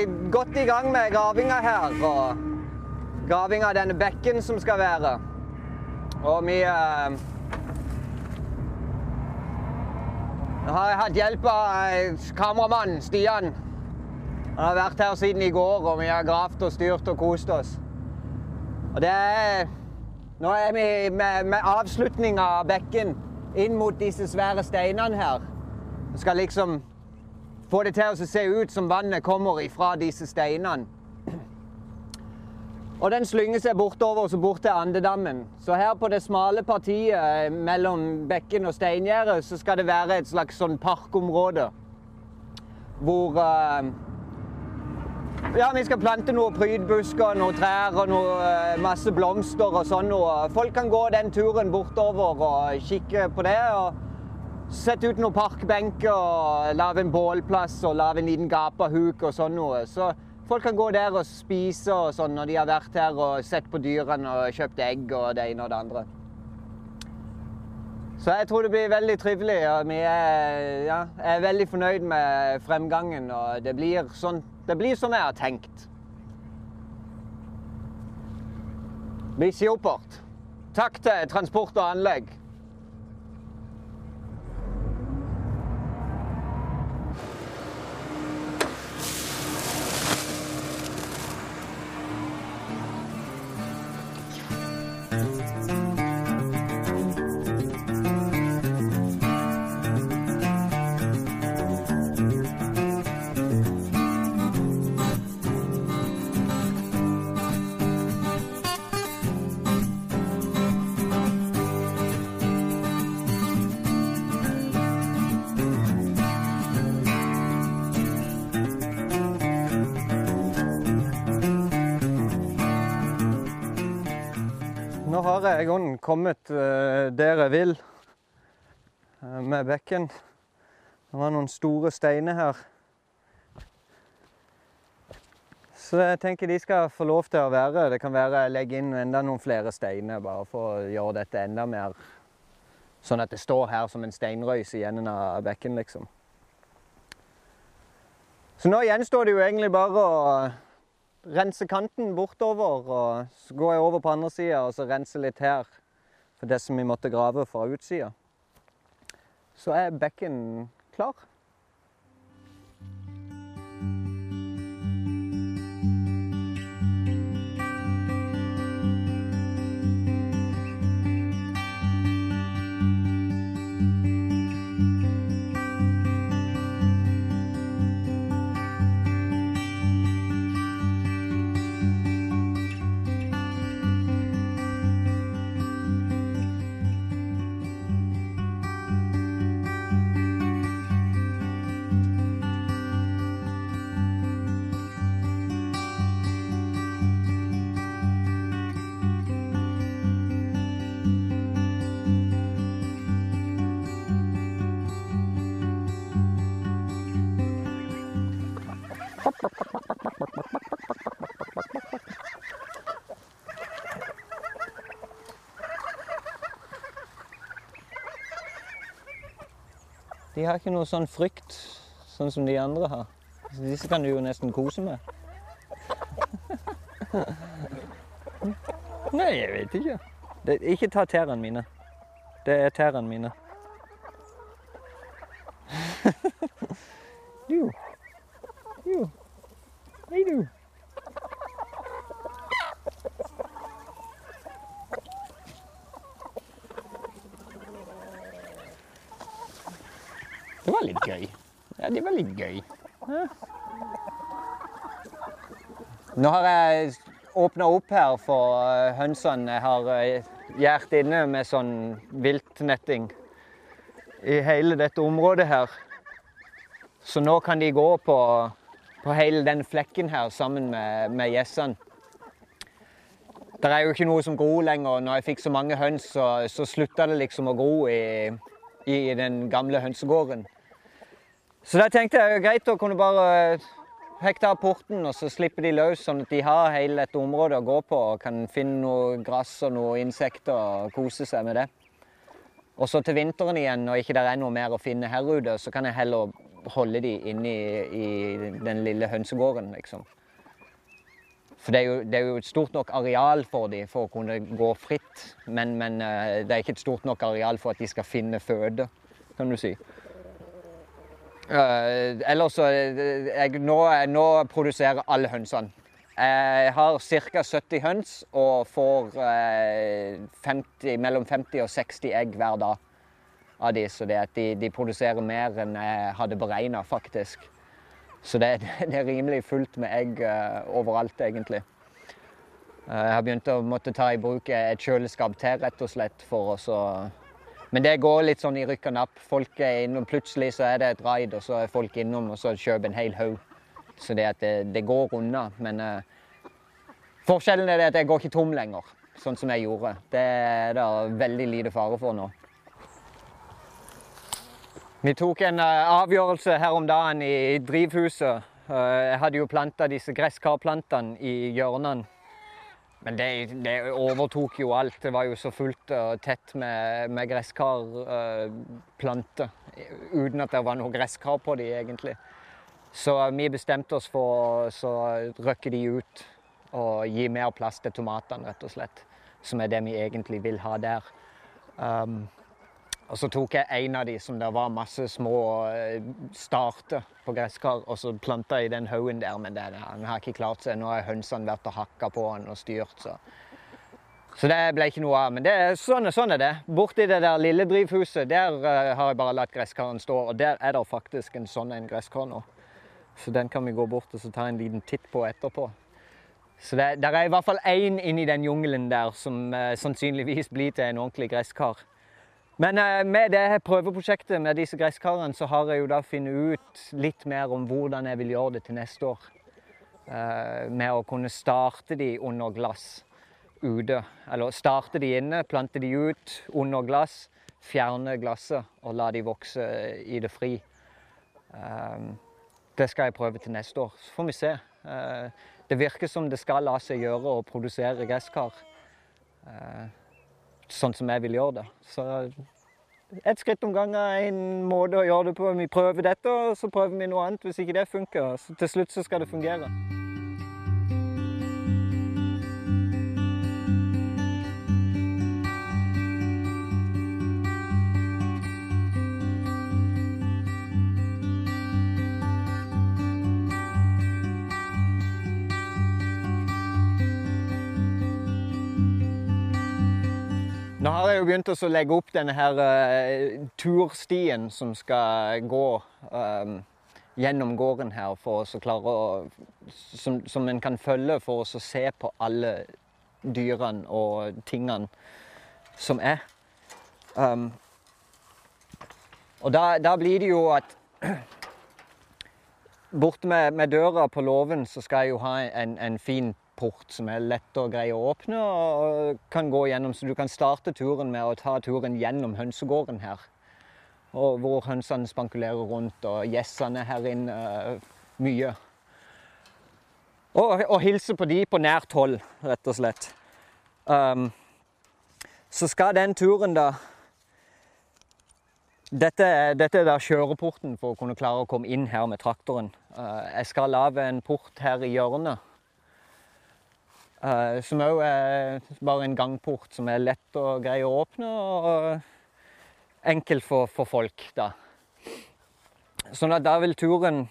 Vi godt i gang med gravinga her. Og graving av denne bekken som skal være. Og vi eh, har hatt hjelp av eh, kameramannen Stian. Han har vært her siden i går, og vi har gravd og styrt og kost oss. Og det er Nå er vi med, med avslutning av bekken inn mot disse svære steinene her. Vi skal liksom få det til å se ut som vannet kommer ifra disse steinene. Og den slynger seg bortover og bort til Andedammen. Så her på det smale partiet mellom bekken og steingjerdet så skal det være et slags sånn parkområde. Hvor uh, ja, vi skal plante noen prydbusker, noen trær og noe, uh, masse blomster og sånn. Og folk kan gå den turen bortover og kikke på det. og Sette ut noen parkbenker og lag en bålplass og lag en liten gapahuk og sånn noe. Så folk kan gå der og spise og sånn når de har vært her og sett på dyrene og kjøpt egg og det ene og det andre. Så jeg tror det blir veldig trivelig. og er, ja, er veldig fornøyd med fremgangen. Og det blir, sånn, det blir som jeg har tenkt. Det blir supert. Takk til Transport og Anlegg. Har jeg i kommet eh, der jeg vil eh, med bekken. Det var noen store steiner her. Så jeg tenker de skal få lov til å være. Det kan være jeg legger inn enda noen flere steiner bare for å gjøre dette enda mer sånn at det står her som en steinrøys i enden av bekken, liksom. Så nå gjenstår det jo egentlig bare å rense kanten bortover, og så går jeg over på andre sida og så renser litt her for det som vi måtte grave fra utsida. Så er bekken klar. De har ikke noe sånn frykt, sånn som de andre har. Så disse kan du jo nesten kose med. Nei, jeg vet ikke. Det, ikke ta tærne mine. Det er tærne mine. du. Du. Hei, du. Det var litt gøy. Ja, det var litt gøy. Ja. Nå har jeg åpna opp her for eh, hønsene. Jeg har gjært inne med sånn viltnetting i hele dette området her. Så nå kan de gå på, på hele den flekken her sammen med, med gjessene. Det er jo ikke noe som gror lenger. Når jeg fikk så mange høns, så, så slutta det liksom å gro i, i den gamle hønsegården. Så da tenkte jeg greit å kunne bare hekte av porten og så slippe de løs, sånn at de har hele dette området å gå på og kan finne noe gress og noe insekter og kose seg med det. Og så til vinteren igjen, når ikke det er noe mer å finne her ute, så kan jeg heller holde de inne i, i den lille hønsegården, liksom. For det er, jo, det er, jo, et stort nok areal for dem for å kunne gå fritt. Men, men, det er ikke et stort nok areal for at de skal finne føde, kan du si. Uh, ellers så jeg, nå, nå produserer alle hønsene. Jeg har ca. 70 høns og får uh, 50, mellom 50 og 60 egg hver dag av de, så de, de produserer mer enn jeg hadde beregna, faktisk. Så det, det, er rimelig fullt med egg uh, overalt, egentlig. Uh, jeg har begynt å måtte ta i bruk et kjøleskap til, rett og slett, for å men det går litt sånn i rykk og napp. Folk er innom, Plutselig så er det et raid, og så er folk innom og så kjøper en hel haug. Så det, det, det, går unna. Men uh, forskjellen er det at jeg går ikke tom lenger, sånn som jeg gjorde. Det er det veldig lite fare for nå. Vi tok en uh, avgjørelse her om dagen i drivhuset. Uh, jeg hadde jo planta disse gresskarplantene i hjørnene men det, det, overtok jo alt. Det var jo så fullt og tett med, med gresskarplanter. Uh, uten at det var noe gresskar på dem, egentlig. Så vi bestemte oss for å røkke de ut og gi mer plass til tomatene, rett og slett. Som er det vi egentlig vil ha der. Um, og så tok jeg en av de som det var masse små eh, starter på gresskar, og så planta jeg den haugen der, men den, har ikke klart seg. Nå har hønsene vært og hakka på han og styrt, så Så det ble ikke noe av. Men det, sånn, sånn, er det. Borti det der lille drivhuset, der uh, har jeg bare latt gresskaren stå, og der er det faktisk en sånn en gresskar nå. Så den kan vi gå bort og ta en liten titt på etterpå. Så det, der er i hvert fall én inni den jungelen der som uh, sannsynligvis blir til en ordentlig gresskar. Men eh, med det prøveprosjektet med disse gresskarene, så har jeg jo da funnet ut litt mer om hvordan jeg vil gjøre det til neste år. Eh, med å kunne starte de under glass ute. Eller starte de inne, plante de ut under glass, fjerne glasset og la de vokse i det fri. Eh, det skal jeg prøve til neste år. Så får vi se. Det virker som det skal la seg gjøre å produsere gresskar sånn som jeg vil gjøre det. Så ett skritt om gangen er en måte å gjøre det på. Vi prøver dette, og så prøver vi noe annet. Hvis ikke det funker, så til slutt så skal det fungere. Nå har jeg jo begynt å legge opp denne her uh, turstien som skal gå um, gjennom gården her, for å klare å som, som en kan følge for å se på alle dyrene og tingene som er. Um, og da, da, blir det jo at Borte med, med, døra på låven så skal jeg jo ha en, en fin port som er lett å greie å åpne og kan gå gjennom. Så du kan starte turen med å ta turen gjennom hønsegården her. Og hvor hønsene spankulerer rundt, og gjessene her inne uh, mye. Og, og, hilse på de på nært hold, rett og slett. Um, så skal den turen da dette, dette, er da kjøreporten for å kunne klare å komme inn her med traktoren. Uh, jeg skal lage en port her i hjørnet som òg er bare en gangport som er lett å grei å åpne, og enkel for, for folk, da. Sånn at da vil turen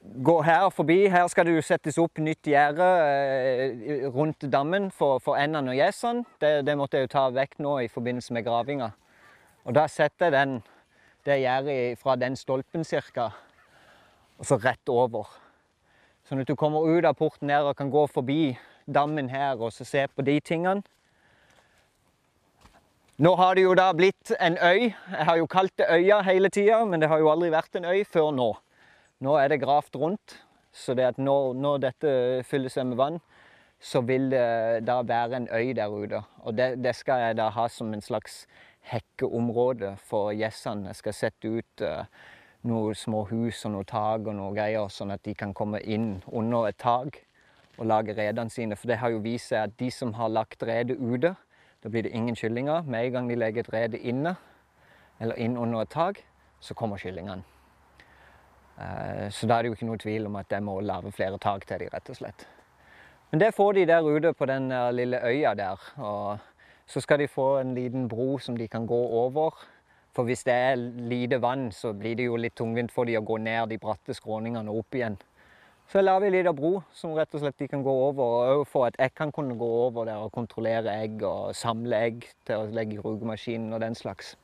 gå her forbi. Her skal det jo settes opp nytt gjerde uh, rundt dammen for, for endene og gjessene. Det, det, måtte jeg jo ta vekk nå i forbindelse med gravinga. Og da setter jeg den, det gjerdet fra den stolpen ca. og så rett over. Sånn at du kommer ut av porten her og kan gå forbi dammen her og se på de tingene. Nå har det jo da blitt en øy. Jeg har jo kalt det øya hele tida, men det har jo aldri vært en øy før nå. Nå er det gravd rundt, så det at når, når, dette fyller seg med vann, så vil det da være en øy der ute. Og det, det skal jeg da ha som en slags hekkeområde for gjessene. Jeg skal sette ut uh, noen små hus og noe tak og noe greier, sånn at de kan komme inn under et tak og lage redene sine. For det har jo vist seg at de som har lagt redet ute, da blir det ingen kyllinger. Med en gang de legger et rede inne, eller inn under et tak, så kommer kyllingene. Eh, Så da er det jo ikke noe tvil om at jeg må lage flere tak til de, rett og slett. Men det får de der ute på den lille øya der. Og så skal de få en liten bro som de kan gå over. For hvis det er lite vann, så blir det jo litt tungvint for de å gå ned de bratte skråningene og opp igjen. Så jeg vi en liten bro som rett og slett de kan gå over, og for at jeg kan kunne gå over der og kontrollere egg og samle egg til å legge i rugemaskinen og den slags.